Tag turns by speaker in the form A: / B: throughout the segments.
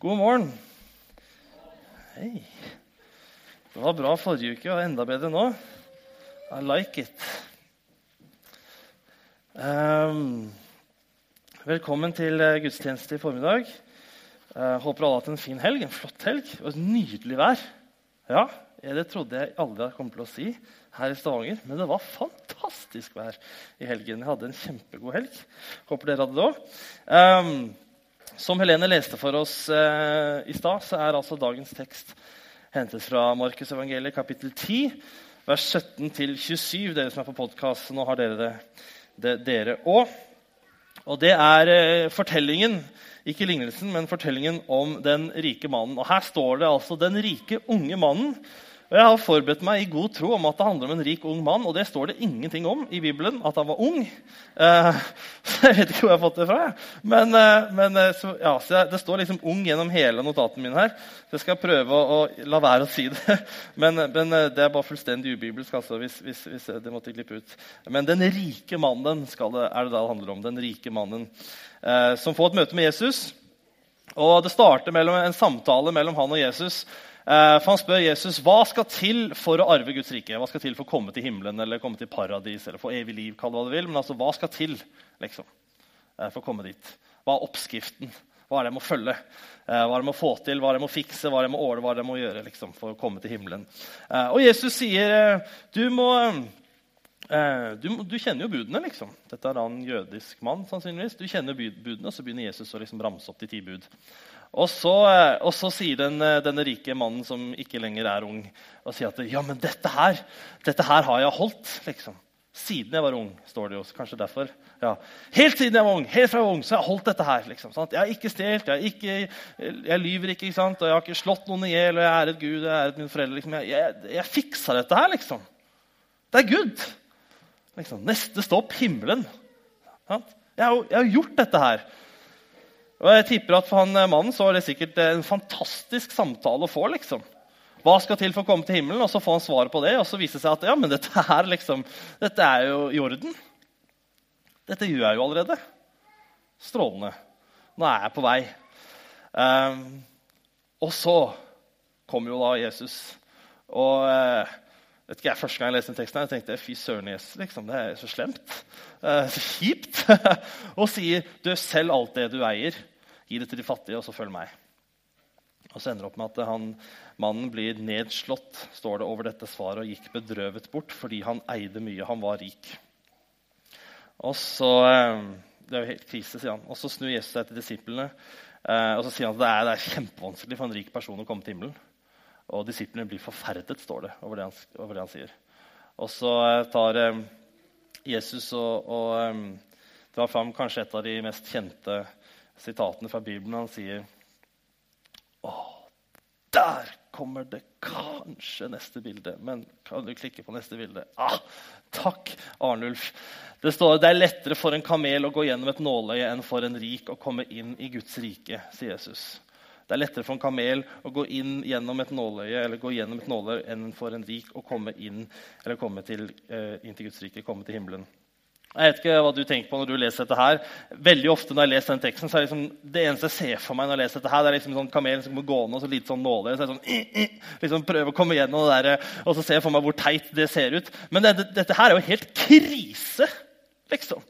A: God morgen. Hei. Det var bra forrige uke og enda bedre nå. I like it. Um, velkommen til eh, gudstjeneste i formiddag. Uh, håper alle har hatt en fin helg. En flott helg og et nydelig vær. Ja, Det trodde jeg aldri kom til å si her i Stavanger, men det var fantastisk vær i helgen. Jeg hadde en kjempegod helg. Håper dere hadde det òg. Som Helene leste for oss eh, i stad, så er altså dagens tekst hentet fra Markus evangeliet, kapittel 10, vers 17-27. Dere som er på podkast, nå har dere det, det dere òg. Og det er eh, fortellingen, ikke lignelsen, men fortellingen om den rike mannen. Og her står det altså 'den rike unge mannen' Og Jeg har forberedt meg i god tro om at det handler om en rik, ung mann. Og det står det ingenting om i Bibelen, at han var ung. Eh, jeg vet ikke hvor jeg har fått det fra. Men, eh, men eh, så, ja, så det står liksom 'ung' gjennom hele notatene mine her. Så jeg skal prøve å, å la være å si det. Men, men det er bare fullstendig ubibelsk altså, hvis, hvis, hvis, det måtte glippe ut. Men den rike mannen det, er det da det handler om. Den rike mannen som får et møte med Jesus. Og Det starter mellom en samtale mellom han og Jesus. Eh, for Han spør Jesus hva skal til for å arve Guds rike. Hva skal til for å komme til himmelen eller komme til paradis eller få evig liv. kall det hva du vil, Men altså, hva skal til liksom, eh, for å komme dit? Hva er oppskriften? Hva er det jeg må følge? Eh, hva er det jeg må få til? Hva er det jeg må fikse? Hva er det jeg må ordne? Hva er det jeg må gjøre liksom, for å komme til himmelen? Og Jesus sier du må du, du, kjenner jo budene. liksom. Dette er en jødisk mann. sannsynligvis. Du kjenner budene, Og så begynner Jesus å liksom ramse opp de ti bud. Og så, eh, og så, sier den, eh, denne rike mannen som ikke lenger er ung, og sier at ja, men dette her, dette her har jeg holdt. liksom. Siden jeg var ung, står det jo. Kanskje derfor. Ja. Helt siden jeg var ung, helt fra jeg var ung, så har jeg holdt dette her. liksom. Jeg har ikke stjålet, jeg, jeg, lyver ikke, ikke sant? og jeg har ikke slått noen i hjel. Og jeg æret Gud, jeg æret mine foreldre. Liksom. Jeg, jeg, jeg, fiksa dette her, liksom. Det er good. Liksom. Neste stopp himmelen. Jeg jeg har gjort dette her. Og jeg tipper at For han eh, mannen så er det sikkert en fantastisk samtale å få. liksom. Hva skal til for å komme til himmelen? Og så får han svaret på det, og så viser det seg at ja, men dette, er, liksom, dette er jo i orden. Dette gjør jeg jo allerede. Strålende. Nå er jeg på vei. Um, og så kommer jo da Jesus. Og uh, vet ikke, jeg, Første gang jeg leste den teksten, jeg tenkte fy søren, Jesus, liksom, det er så slemt. Uh, så kjipt. og sier du selv alt det du eier, gi det til de fattige, og så følg meg. Og så ender det opp med at han, Mannen blir nedslått står det over dette svaret, og gikk bedrøvet bort fordi han eide mye. Han var rik. Og så, uh, Det er jo helt krise, sier han. Og så snur Jesus seg til disiplene uh, og så sier han at det er, det er kjempevanskelig for en rik person å komme til himmelen. Og disiplene blir forferdet, står det, over det han, over det han sier. Og så eh, tar eh, Jesus og, og drar fram kanskje et av de mest kjente sitatene fra Bibelen. Han sier Å, der kommer det kanskje neste bilde. Men kan du klikke på neste bilde? Ah, takk, Arnulf. Det står det er lettere for en kamel å gå gjennom et nåløye enn for en rik å komme inn i Guds rike, sier Jesus. Det er lettere for en kamel å gå inn gjennom et nåløye eller gå gjennom et nåløye enn for en rik å komme inn, komme til, uh, inn til Guds rike, komme til himmelen. Jeg vet ikke hva du tenker på når du leser dette her. Veldig ofte når jeg leser den teksten, så er det, liksom, det eneste jeg ser for meg, når jeg leser dette her, det er liksom sånn kamelen som kommer gående og så lite sånn nåler. Så jeg sånn, eh, eh, liksom prøver å komme gjennom det der, og så ser jeg for meg hvor teit det ser ut. Men det, dette her er jo helt krise, liksom.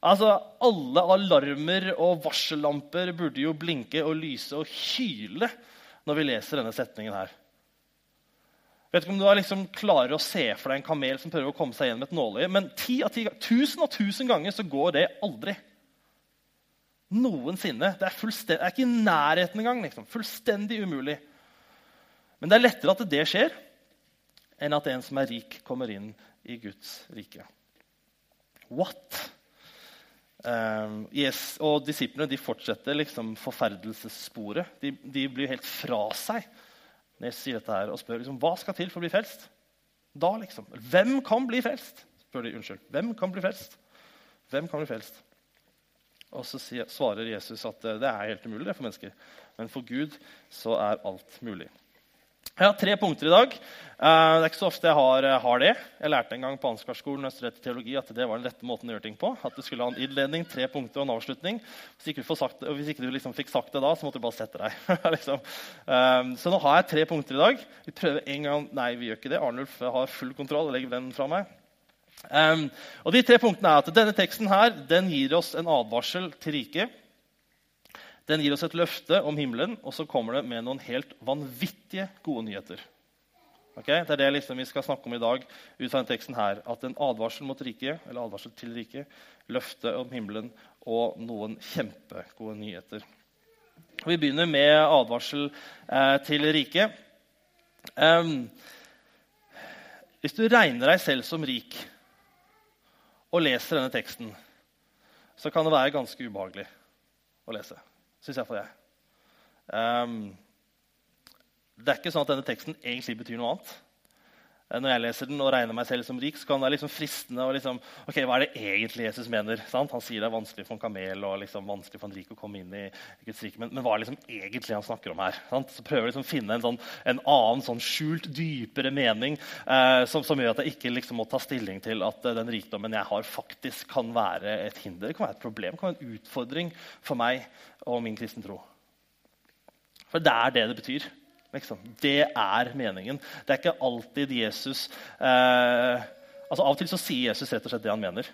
A: Altså, Alle alarmer og varsellamper burde jo blinke og lyse og hyle når vi leser denne setningen her. Vet ikke om du liksom klarer å se for deg en kamel som prøver å komme seg gjennom et nåløye, men ti av ti, tusen og tusen ganger så går det aldri. Noensinne. Det er, det er ikke i nærheten engang. Liksom. Fullstendig umulig. Men det er lettere at det skjer, enn at en som er rik, kommer inn i Guds rike. What? Um, yes, og disiplene de fortsetter liksom forferdelsessporet. De, de, blir helt fra seg jeg sier dette her, og spør liksom, hva skal til for å bli frelst. Da, liksom. Hvem kan bli frelst? spør de. Unnskyld. Hvem kan bli frelst? Hvem kan bli frelst? Og så svarer Jesus at det er helt umulig det for mennesker. Men for Gud så er alt mulig. Jeg har tre punkter i dag. Uh, det er ikke så ofte jeg har, uh, har det. Jeg lærte en gang på Ansgarskolen teologi at det var den rette måten å gjøre ting på. At du skulle ha en innledning, tre punkter og en avslutning. Hvis ikke du, sagt, hvis ikke du liksom fikk sagt det da, så måtte du bare sette deg. liksom. uh, så nå har jeg tre punkter i dag. Vi prøver en gang Nei, vi gjør ikke det. Arnulf har full kontroll. og legger den fra meg. Og de tre punktene er at Denne teksten her, den gir oss en advarsel til riket. Den gir oss et løfte om himmelen, og så kommer det med noen helt vanvittige gode nyheter. Okay? Det er det liksom vi skal snakke om i dag. ut fra den teksten her, At en advarsel mot riket, eller advarsel til riket, løftet om himmelen og noen kjempegode nyheter. Vi begynner med advarsel eh, til riket. Um, hvis du regner deg selv som rik og leser denne teksten, så kan det være ganske ubehagelig å lese syns iallfall jeg. Um, det er ikke sånn at denne teksten egentlig betyr noe annet. Eh, når jeg leser den og regner meg selv som rik, så kan det være liksom fristende å liksom, ok, Hva er det egentlig Jesus mener? Sant? Han sier det er vanskelig for en kamel og liksom vanskelig for en rik å komme inn i Guds rike. Men, men, hva er det liksom egentlig han snakker om her? Sant? Så prøver jeg liksom å finne en, sånn, en annen sånn skjult, dypere mening eh, som, som, gjør at jeg ikke liksom må ta stilling til at uh, den rikdommen jeg har, faktisk kan være et hinder, kan være et problem, kan være en utfordring for meg og min kristne tro. For det er det det betyr. Det er meningen. Det er ikke alltid Jesus eh, altså Av og til så sier Jesus rett og slett det han mener.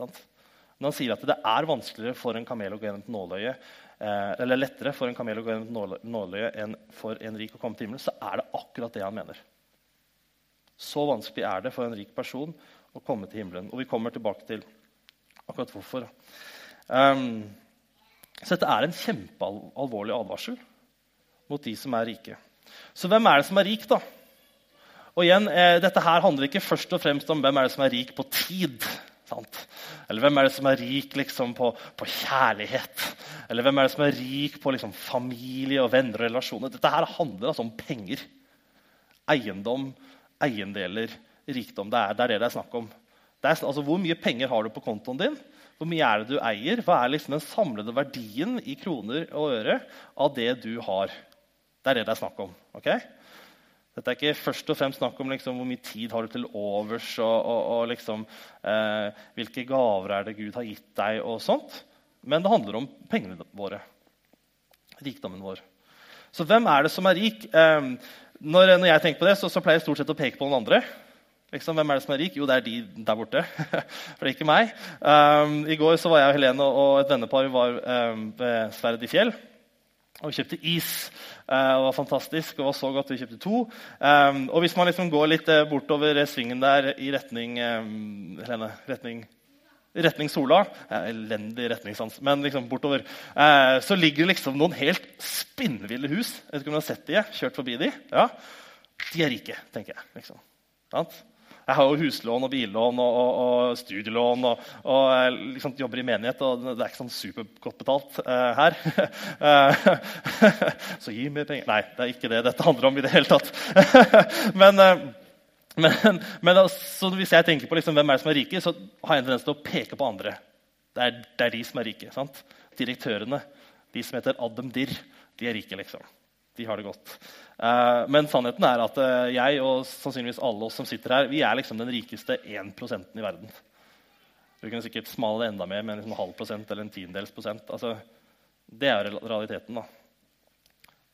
A: Men han sier at det er vanskeligere for en kamel å gå gjennom et nåløye, eh, eller lettere for en kamel å gå gjennom et nåløye enn for en rik å komme til himmelen, så er det akkurat det han mener. Så vanskelig er det for en rik person å komme til himmelen. Og vi kommer tilbake til akkurat hvorfor. Um, så dette er en kjempealvorlig advarsel mot de som er rike. Så hvem er det som er rik, da? Og igjen, eh, Dette her handler ikke først og fremst om hvem er det som er rik på tid. Sant? Eller hvem er det som er rik liksom, på, på, kjærlighet? Eller hvem er det som er rik på liksom, familie og venner og relasjoner? Dette her handler altså om penger. Eiendom, eiendeler, rikdom. Det er det er det det er snakk om. Er, altså, hvor mye penger har du på kontoen din? Hvor mye er det du eier? Hva er liksom den samlede verdien i kroner og øre av det du har? Det er det det er snakk om. ok? Dette er ikke først og fremst snakk om liksom, hvor mye tid har du til overs, og, og, og liksom, eh, hvilke gaver er det Gud har gitt deg, og sånt. Men det handler om pengene våre. Rikdommen vår. Så hvem er det som er rik? Eh, når, når, jeg tenker på det, så, så pleier jeg stort sett å peke på noen andre. Liksom, hvem er det som er rik? Jo, det er de der borte. For det er ikke meg. Um, I går så var jeg og Helene og et vennepar vi var um, ved Sverd i fjell. Og vi kjøpte is. Uh, det var fantastisk. og var så godt vi kjøpte to. Um, og hvis man liksom går litt uh, bortover svingen der i retning Helene, retning retning Sola. Elendig retningssans, men liksom bortover. Eh, så ligger det liksom noen helt spinnville hus. Jeg vet ikke om du har sett de, Kjørt forbi de? Ja. De er rike, tenker jeg. Liksom. Jeg har jo huslån og billån og, og, og studielån og, og liksom jobber i menighet, og det er ikke sånn supergodt betalt uh, her. så gi mer penger Nei, det er ikke det dette handler om i det hele tatt. men, uh, men, men altså, hvis jeg tenker på liksom, hvem er det som er rike, så har jeg en tendens til å peke på andre. Det er, det er de som er rike. sant? Direktørene. De som heter Adam Dirr. De er rike, liksom. De har det godt. Uh, men sannheten er at uh, jeg og sannsynligvis alle oss som sitter her, vi er liksom den rikeste 1% i verden. Du kunne sikkert smale det enda mer med en liksom halv prosent eller en tiendedels prosent. Altså, det er realiteten. da.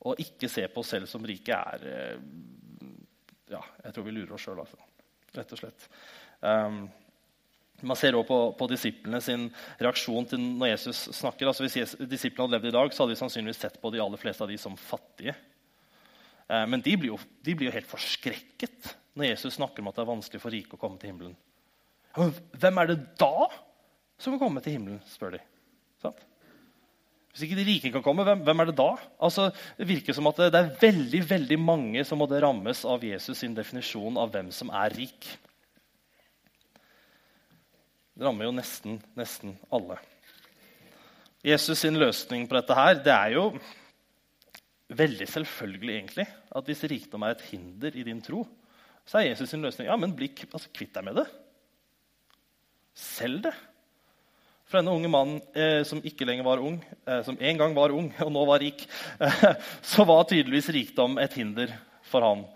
A: Å ikke se på oss selv som rike er uh, Ja, jeg tror vi lurer oss sjøl, altså. Rett og slett. Um, man ser også på, på disiplene sin reaksjon til når Jesus snakker. Altså Hvis disiplene hadde levd i dag, så hadde vi sannsynligvis sett på de aller fleste av de som fattige. Eh, men de blir, jo, de blir, jo, helt forskrekket når Jesus snakker om at det er vanskelig for rike å komme til himmelen. Men hvem er det da som kan komme til himmelen, spør de. Sant? Hvis ikke de rike kan komme, hvem, hvem er det da? Altså, det virker som at det, det er veldig veldig mange som måtte rammes av Jesus sin definisjon av hvem som er rik. Det rammer jo nesten, nesten alle. Jesus sin løsning på dette her, det er jo veldig selvfølgelig egentlig, at hvis rikdom er et hinder i din tro, så er Jesus sin løsning ja, men bli altså, kvitt deg med det. Selg det. For denne unge mannen eh, som ikke lenger var ung, eh, som en gang var ung og nå var rik, eh, så var tydeligvis rikdom et hinder for han.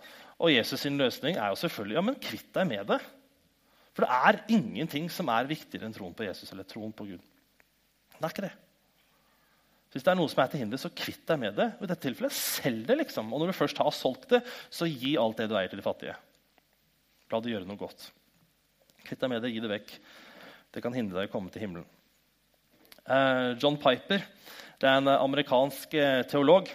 A: Og Jesus' sin løsning er jo selvfølgelig ja, men kvitt deg med det. For det er ingenting som er viktigere enn troen på Jesus eller troen på Gud. Det er ikke det. Hvis det er noe som er til hinder, så kvitt deg med det. Og i dette tilfellet, Selg det. liksom. Og når du først har solgt det, så gi alt det du eier, til de fattige. La det gjøre noe godt. Kvitt deg med det, gi det vekk. Det kan hindre deg å komme til himmelen. Eh, John Piper det er en amerikansk eh, teolog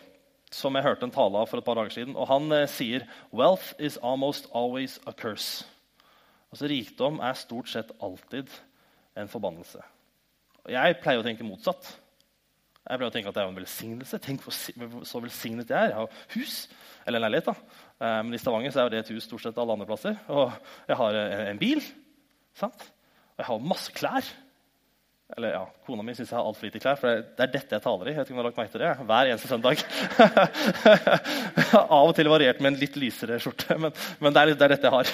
A: som jeg hørte en tale av for et par dager siden. og Han eh, sier «Wealth is almost always a curse». Altså Rikdom er stort sett alltid en forbannelse. Og Jeg pleier å tenke motsatt. Jeg pleier å tenke at det er en velsignelse. Tenk så velsignet jeg er. Jeg har hus, eller en leilighet. da. Eh, men i Stavanger er det et hus stort sett alle andre plasser. Og jeg har en bil. sant? Og jeg har masse klær. Eller ja, Kona mi syns jeg har altfor lite klær, for det er dette jeg taler i. Jeg vet ikke om du har lagt merke til det, Hver eneste søndag. Av og til variert med en litt lysere skjorte, men, men det, er, det, er, dette jeg har.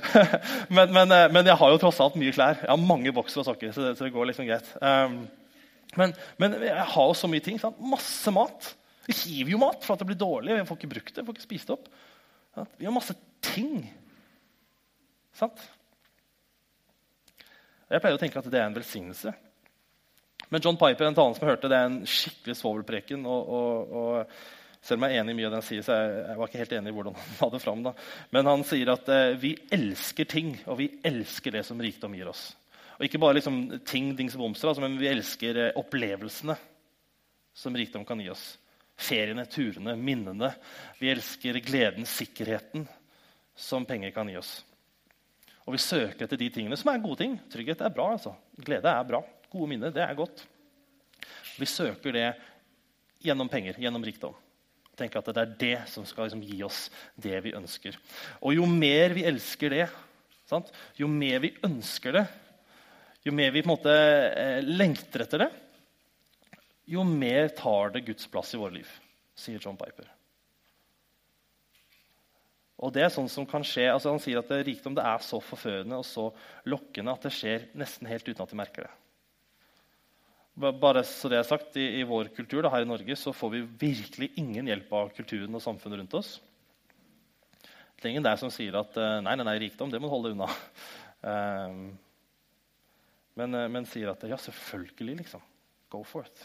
A: men, men, eh, men, jeg har jo tross alt mye klær. Jeg har mange bokser og sokker, så det, så det går liksom greit. Um, men, jeg har jo så mye ting. Sant? Masse mat. Vi hiver jo mat for at det blir dårlig. Vi får ikke brukt det, vi får ikke spist det opp. Vi har masse ting. Sant? Jeg pleier å tenke at det er en velsignelse. Men John Piper en talen som jeg hørte, det er en skikkelig svovelpreken. Og, og, og, selv om jeg er enig i mye av det han sier, så jeg, var ikke helt enig i hvordan han la det fram. Da. Men han sier at eh, vi elsker ting, og vi elsker det som rikdom gir oss. Og ikke bare liksom, ting, dings og bomster, altså, men vi elsker eh, opplevelsene som rikdom kan gi oss. Feriene, turene, minnene. Vi elsker gleden, sikkerheten som penger kan gi oss. Og vi søker etter de tingene som er gode ting. Trygghet er bra. altså. Glede er bra. Gode minner, det er godt. Vi søker det gjennom penger, gjennom rikdom. Tenker at det er det som skal liksom, gi oss det vi ønsker. Og jo mer vi elsker det, sant? jo mer vi ønsker det, jo mer vi på en måte eh, lengter etter det, jo mer tar det Guds plass i våre liv, sier John Piper. Og det er sånn som kan skje, altså Han sier at det, rikdom det er så forførende og så lokkende at det skjer nesten helt uten at de merker det. Bare så det er sagt, I, i vår kultur da, her i Norge så får vi virkelig ingen hjelp av kulturen og samfunnet rundt oss. Det er ingen der som sier at eh, nei, nei, nei, rikdom det må du holde unna. Um, men, eh, men, sier at ja, selvfølgelig, liksom. Go for it.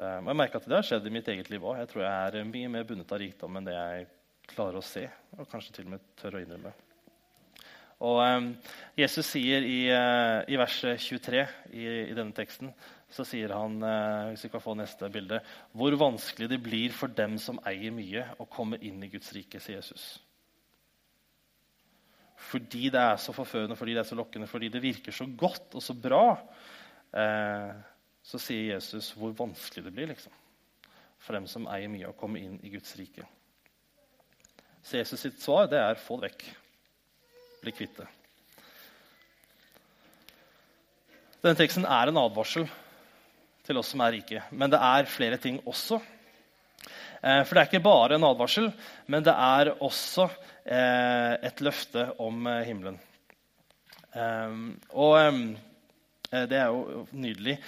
A: Um, jeg merker at det har skjedd i mitt eget liv òg. Jeg tror jeg er mye mer bundet av rikdom enn det jeg klarer å se, og kanskje til og med tør å innrømme. Og um, Jesus sier i, uh, i verset 23 i, i, denne teksten så sier han uh, hvis vi kan få neste bilde, hvor vanskelig det blir for dem som eier mye, å komme inn i Guds rike, sier Jesus. Fordi det er så forførende, fordi det er så lokkende, fordi det virker så godt og så bra, uh, så sier Jesus hvor vanskelig det blir liksom, for dem som eier mye, å komme inn i Guds rike. Så Jesus sitt svar det er få det vekk. Bli kvitt det. Denne teksten er en advarsel til oss som er rike. Men det er flere ting også. Eh, for det er ikke bare en advarsel, men det er også eh, et løfte om eh, himmelen. Og det er jo nydelig.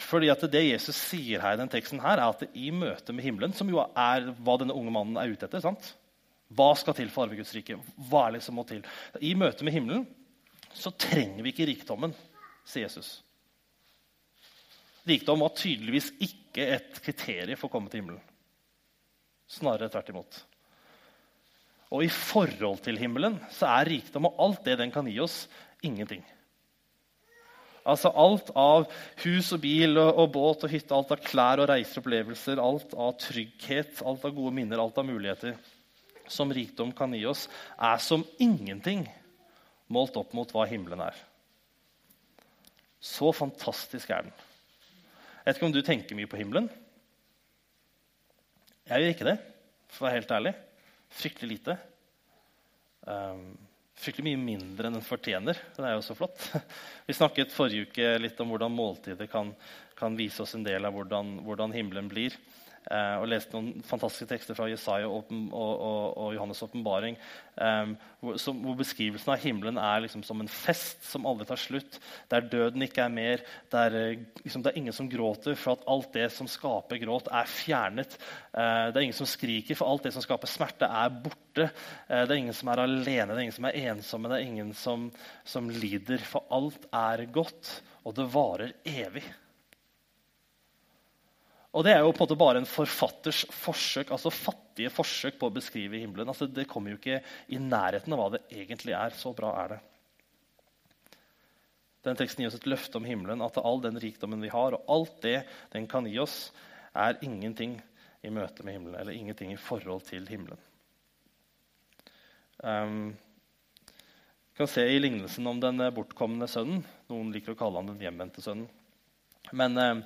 A: Fordi at Det Jesus sier her i den teksten, her, er at i møte med himmelen, som jo er hva denne unge mannen er ute etter sant? Hva skal til for å arve Guds rike? Hva er det som må til? I møte med himmelen så trenger vi ikke rikdommen, sier Jesus. Rikdom var tydeligvis ikke et kriterium for å komme til himmelen. Snarere tvert imot. Og i forhold til himmelen så er rikdom og alt det den kan gi oss, ingenting. Altså Alt av hus og bil og, og, båt og hytte, alt av klær og reiseopplevelser, alt av trygghet, alt av gode minner, alt av muligheter som rikdom kan gi oss, er som ingenting målt opp mot hva himmelen er. Så fantastisk er den. Jeg vet ikke om du tenker mye på himmelen. Jeg gjør ikke det, for å være helt ærlig. Fryktelig lite. Um, fryktelig mye mindre enn den fortjener. Den er jo så flott. Vi snakket forrige uke litt om hvordan måltider kan kan vise oss en del av hvordan, hvordan himmelen blir. Eh, og leste noen fantastiske tekster fra Jesaja og, og, og, Johannes' åpenbaring. Eh, hvor, beskrivelsen av himmelen er liksom som en fest som aldri tar slutt. Der døden ikke er mer. Der eh, liksom, det er ingen som gråter, for at alt det som skaper gråt, er fjernet. Eh, det er ingen som skriker, for alt det som skaper smerte, er borte. Eh, det er ingen som er alene, det er ingen som er ensomme, det er ingen som, som lider. For alt er godt, og det varer evig. Og Det er jo på en måte bare en forfatters forsøk, altså fattige forsøk på å beskrive himmelen. Altså, det kommer jo ikke i nærheten av hva det egentlig er. Så bra er det. Den teksten gir oss et løfte om himmelen, at all den rikdommen vi har, og alt det den kan gi oss, er ingenting i møte med himmelen, eller ingenting i forhold til himmelen. Um, vi kan se i lignelsen om den bortkomne sønnen. Noen liker å kalle han den hjemvendte sønnen. Men eh,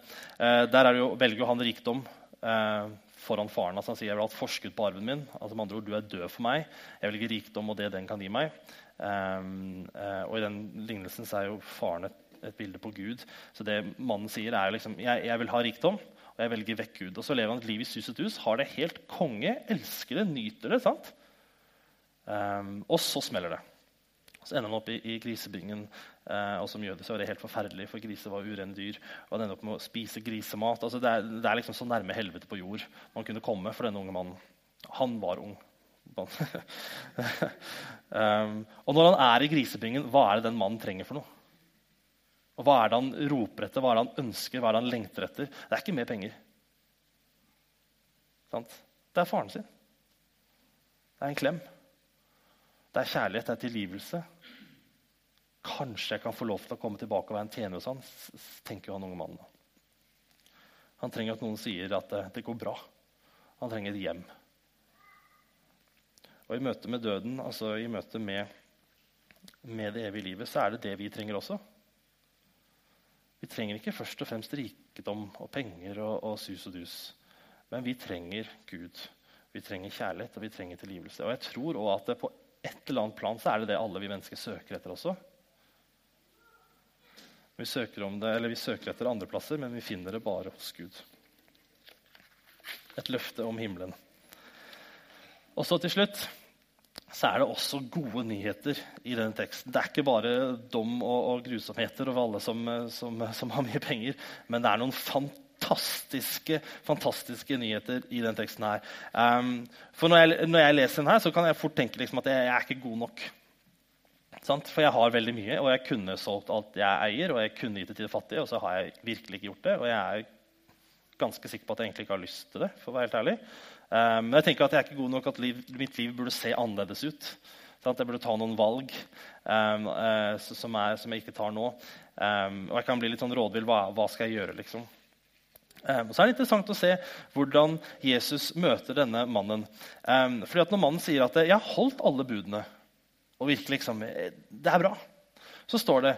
A: eh, der jo, velger jo han rikdom eh, foran faren. Altså han sier jeg vil ha et forskudd på arven min. altså med andre ord, Du er død for meg. Jeg velger rikdom og det den kan gi meg. Uh, og I den lignelsen så er jo faren et, et, bilde på Gud. Så det mannen sier, er liksom jeg, jeg vil ha rikdom, og jeg velger vekk Gud. Og så lever han et liv i sus og dus, har det helt konge, elsker det, nyter det. sant? Um, og så smeller det. Så ender han opp i, i grisebingen. Eh, og som jøde så var det helt forferdelig, for griser var urene dyr. Og han ender opp med å spise grisemat. Altså, det, er, det er liksom så nærme helvete på jord man kunne komme for denne unge mannen. Han var ung. um, og når han er i grisebingen, hva er det den mannen trenger for noe? Og Hva er det han roper etter, hva er det han ønsker, hva er det han lengter etter? Det er ikke mer penger. Sant? Det er faren sin. Det er en klem. Det er kjærlighet, det er tilgivelse. Kanskje jeg kan få lov til å komme tilbake og være en tjener hos han, tenker han unge mannen. Han trenger at noen sier at det, det går bra. Han trenger et hjem. Og I møte med døden, altså i møte med, med det evige livet, så er det det vi trenger også. Vi trenger ikke først og fremst rikdom og penger og, og sus og dus. Men vi trenger Gud. Vi trenger kjærlighet og vi trenger tilgivelse. Og jeg tror også at på et eller annet plan så er det det alle vi mennesker søker etter også. Vi søker, det, vi søker etter andreplasser, men vi finner det bare hos Gud. Et løfte om himmelen. Og så til slutt så er det også gode nyheter i denne teksten. Det er ikke bare dom og, og grusomheter over alle som, som, som, har mye penger, men det er noen fantastiske fantastiske nyheter i denne teksten. her. Um, for når jeg, når jeg, leser den her, så kan jeg fort tenke liksom at jeg, jeg er ikke god nok. Sant? For jeg har veldig mye, og jeg kunne solgt alt jeg eier, og jeg kunne gitt det til de fattige, og så har jeg virkelig ikke gjort det. Og jeg er ganske sikker på at jeg egentlig ikke har lyst til det. for å være helt ærlig. Um, men jeg tenker at jeg er ikke god nok at liv, mitt liv burde se annerledes ut. Sant? Jeg burde ta noen valg um, uh, som, er, som, jeg ikke tar nå. Um, og jeg kan bli litt sånn rådvill. Hva, hva skal jeg gjøre, liksom? Um, så er det interessant å se hvordan Jesus møter denne mannen. Um, fordi at Når mannen sier at 'jeg har holdt alle budene', og virke liksom Det er bra. Så står det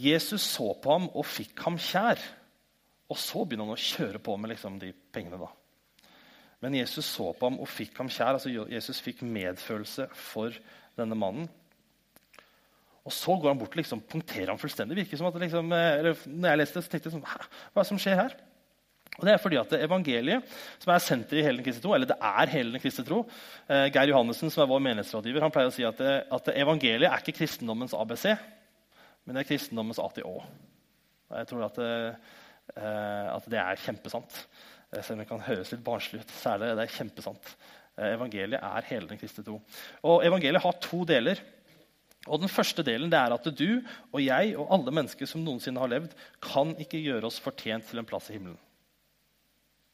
A: Jesus så på ham og fikk ham kjær. Og så begynner han å kjøre på med liksom de pengene. da. Men Jesus så på ham og fikk ham kjær. altså Jesus fikk medfølelse for denne mannen. Og så går han bort og liksom punkterer ham fullstendig. Virker som at liksom, eller, når jeg leste det, så tenkte jeg sånn, Hva er det som skjer her? Og det er fordi at Evangeliet, som er senteret i hele den kristne tro, eller det er hele den kristne tro eh, Geir Johannessen, som er vår menighetsrådgiver, han pleier å si at, det, at evangeliet er ikke kristendommens ABC, men det er kristendommens ATÅ. Jeg tror at, eh, at det er kjempesant. Eh, selv om det kan høres litt barnslig ut, så er det, det er kjempesant. Eh, evangeliet er hele den kristne tro. Og evangeliet har to deler. Og Den første delen det er at du og jeg og alle mennesker som noensinne har levd, kan ikke gjøre oss fortjent til en plass i himmelen.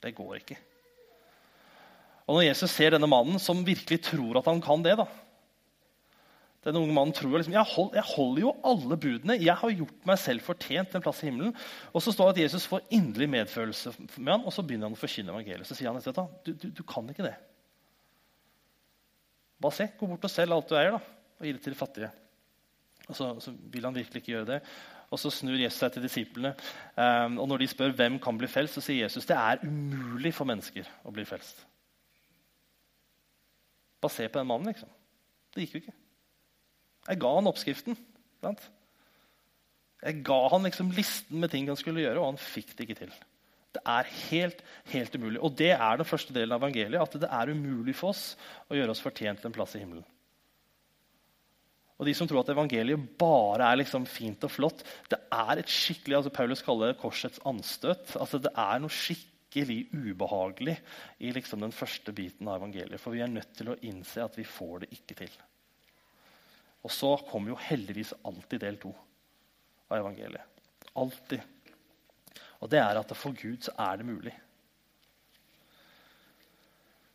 A: Det går ikke. Og Når Jesus ser denne mannen som virkelig tror at han kan det da, Denne unge mannen tror liksom, jeg, hold, jeg holder jo alle budene. Jeg har gjort meg selv fortjent en plass i himmelen. Og så står det at Jesus får inderlig medfølelse med han, og så begynner han å forkynne evangeliet. Så sier han etter du, du, du kan ikke det. Bare se, Gå bort og selg alt du eier, da, og gi det til de fattige. Og så, så vil han virkelig ikke gjøre det. Og så snur Jesus seg til disiplene. Um, og når de spør hvem kan bli frelst, så sier Jesus det er umulig for mennesker å bli frelst. Bare se på den mannen, liksom. Det gikk jo ikke. Jeg ga han oppskriften. Sant? Jeg ga han liksom listen med ting han skulle gjøre, og han fikk det ikke til. Det er helt, helt umulig. Og det er den første delen av evangeliet. At det er umulig for oss å gjøre oss fortjent til en plass i himmelen. Og de som tror at evangeliet bare er liksom fint og flott Det er et skikkelig, altså Paulus kaller det korsets anstøt. Altså Det er noe skikkelig ubehagelig i liksom den første biten av evangeliet. For vi er nødt til å innse at vi får det ikke til. Og så kommer jo heldigvis alltid del to av evangeliet. Alltid. Og det er at for Gud så er det mulig.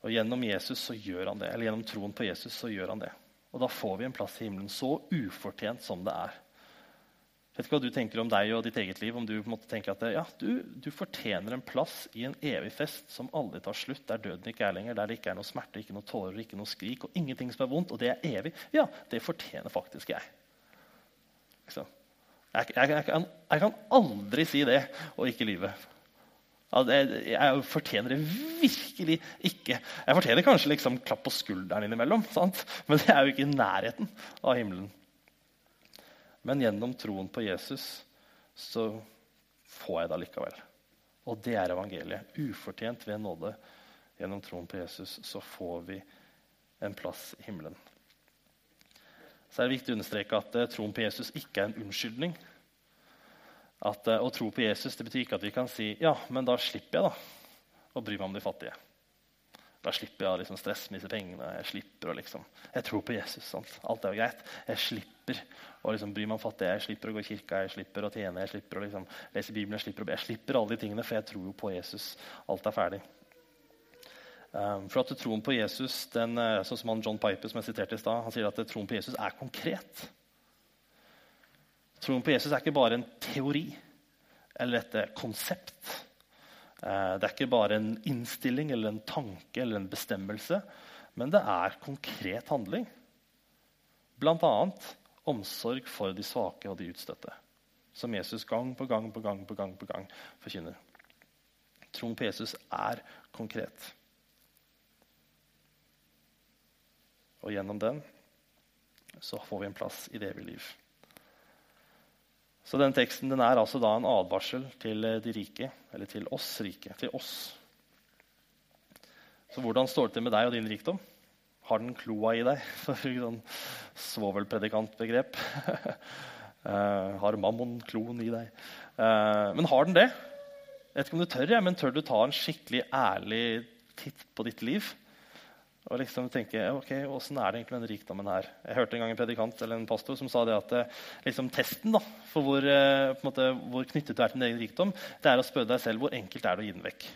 A: Og gjennom Jesus så gjør han det, eller gjennom troen på Jesus så gjør han det. Og da får vi en plass i himmelen, så ufortjent som det er. Jeg vet ikke hva du tenker om deg og ditt eget liv. om Du på en måte tenker at ja, du, du, fortjener en plass i en evig fest som aldri tar slutt, der døden ikke er lenger, der det ikke er noe smerte, ikke noe tårer, ikke noe skrik og ingenting som er vondt, og det er evig. Ja, det fortjener faktisk jeg. Jeg, jeg, jeg, kan, jeg, kan, aldri si det og ikke lyve. Jeg fortjener det virkelig ikke. Jeg fortjener kanskje liksom klapp på skulderen innimellom, sant? men det er jo ikke i nærheten av himmelen. Men gjennom troen på Jesus så får jeg det allikevel. Og det er evangeliet. Ufortjent ved nåde. Gjennom troen på Jesus så får vi en plass i himmelen. Så er det viktig å understreke at uh, troen på Jesus ikke er en unnskyldning. At uh, Å tro på Jesus det betyr ikke at vi kan si ja, men da slipper jeg da å bry meg om de fattige. Da slipper jeg å liksom, stresse med disse pengene. Jeg slipper å liksom, jeg tror på Jesus. Sant? Alt er jo greit. Jeg slipper å liksom, bry meg om fattige. Jeg slipper å gå i kirka, jeg slipper å tjene, jeg slipper å liksom, lese Bibelen. Jeg slipper, å, jeg slipper alle de tingene, for jeg tror jo på Jesus. Alt er ferdig. Um, for at Troen på Jesus den, eh, sånn som han John Piper som jeg siterte i sted, han sier at troen på Jesus er konkret. Troen på Jesus er ikke bare en teori eller et eh, konsept. Uh, det er ikke bare en innstilling eller en tanke eller en bestemmelse, men det er konkret handling. Blant annet omsorg for de svake og de utstøtte. Som Jesus gang på gang på gang på gang på gang forkynner. Troen på Jesus er konkret. Og gjennom den så får vi en plass i det evige liv. Så den teksten den er altså da en advarsel til de rike, eller til oss rike. Til oss. Så hvordan står det til med deg og din rikdom? Har den kloa i deg? For sånn svovelpredikantbegrep. uh, har mammon kloen i deg? Uh, men har den det? Jeg vet ikke om du tør, men tør du ta en skikkelig ærlig titt på ditt liv? Og liksom tenke ok, åssen er det egentlig med denne rikdommen her? Jeg hørte en gang en predikant eller en pastor som sa det at eh, liksom, testen da, for hvor, måte, hvor knyttet du er til din egen rikdom, det er å spørre deg selv hvor enkelt er det å gi den vekk.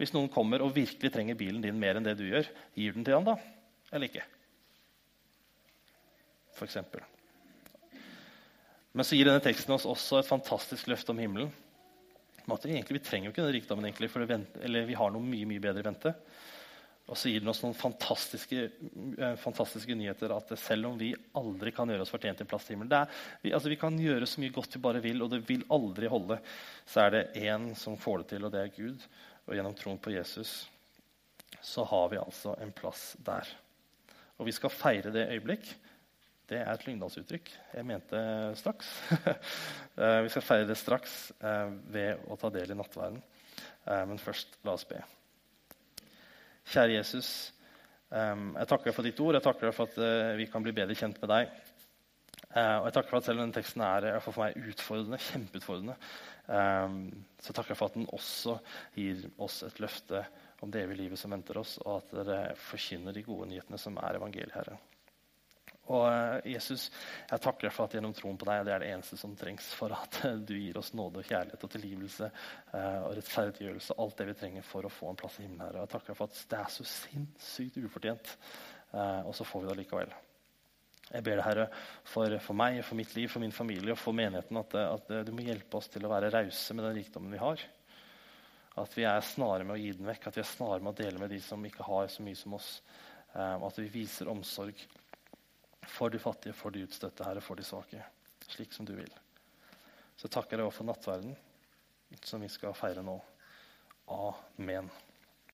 A: Hvis noen kommer og virkelig trenger bilen din mer enn det du gjør, gir den til han da? Eller ikke? For eksempel. Men så gir denne teksten oss også et fantastisk løft om himmelen. vi, egentlig, vi trenger jo ikke den rikdommen, egentlig, for vi har noe mye mye bedre i vente. Og så gir den oss noen fantastiske, uh, fantastiske, nyheter. At selv om vi aldri kan gjøre oss fortjent til plass til himmelen vi, altså, vi, kan gjøre så mye godt vi bare vil, og det vil aldri holde. Så er det én som får det til, og det er Gud og gjennom troen på Jesus, så har vi altså en plass der. Og vi skal feire det øyeblikk. Det er et lyngdalsuttrykk. Jeg mente straks. Eh, vi skal feire det straks eh, ved å ta del i nattverden. Eh, men først, la oss be. Kjære Jesus, jeg takker deg for ditt ord. Jeg takker deg for at vi kan bli bedre kjent med deg. Og jeg takker for at selv om denne teksten er for meg utfordrende, kjempeutfordrende, Um, så takker jeg for at den også gir oss et løfte om det evige livet som venter oss, og at dere forkynner de gode nyhetene som er evangeliet, Herre. Og uh, Jesus, jeg takker deg for at gjennom troen på deg det er det eneste som trengs for at uh, du gir oss nåde og kjærlighet og tilgivelse uh, og rettferdiggjørelse. Alt det vi trenger for å få en plass i himmelen. her. Og jeg takker deg for at det er så sinnssykt ufortjent, og så får vi det likevel. Jeg ber deg, Herre, for, for, meg, for mitt liv, for min familie og for menigheten at, at, du må hjelpe oss til å være rause med den rikdommen vi har. At vi er snare med å gi den vekk, at vi er snare med å dele med de som ikke har så mye som oss. Og at vi viser omsorg for de fattige, for de utstøtte, Herre, for de svake. Slik som du vil. Så takker jeg deg for nattverden, som vi skal feire nå. Amen.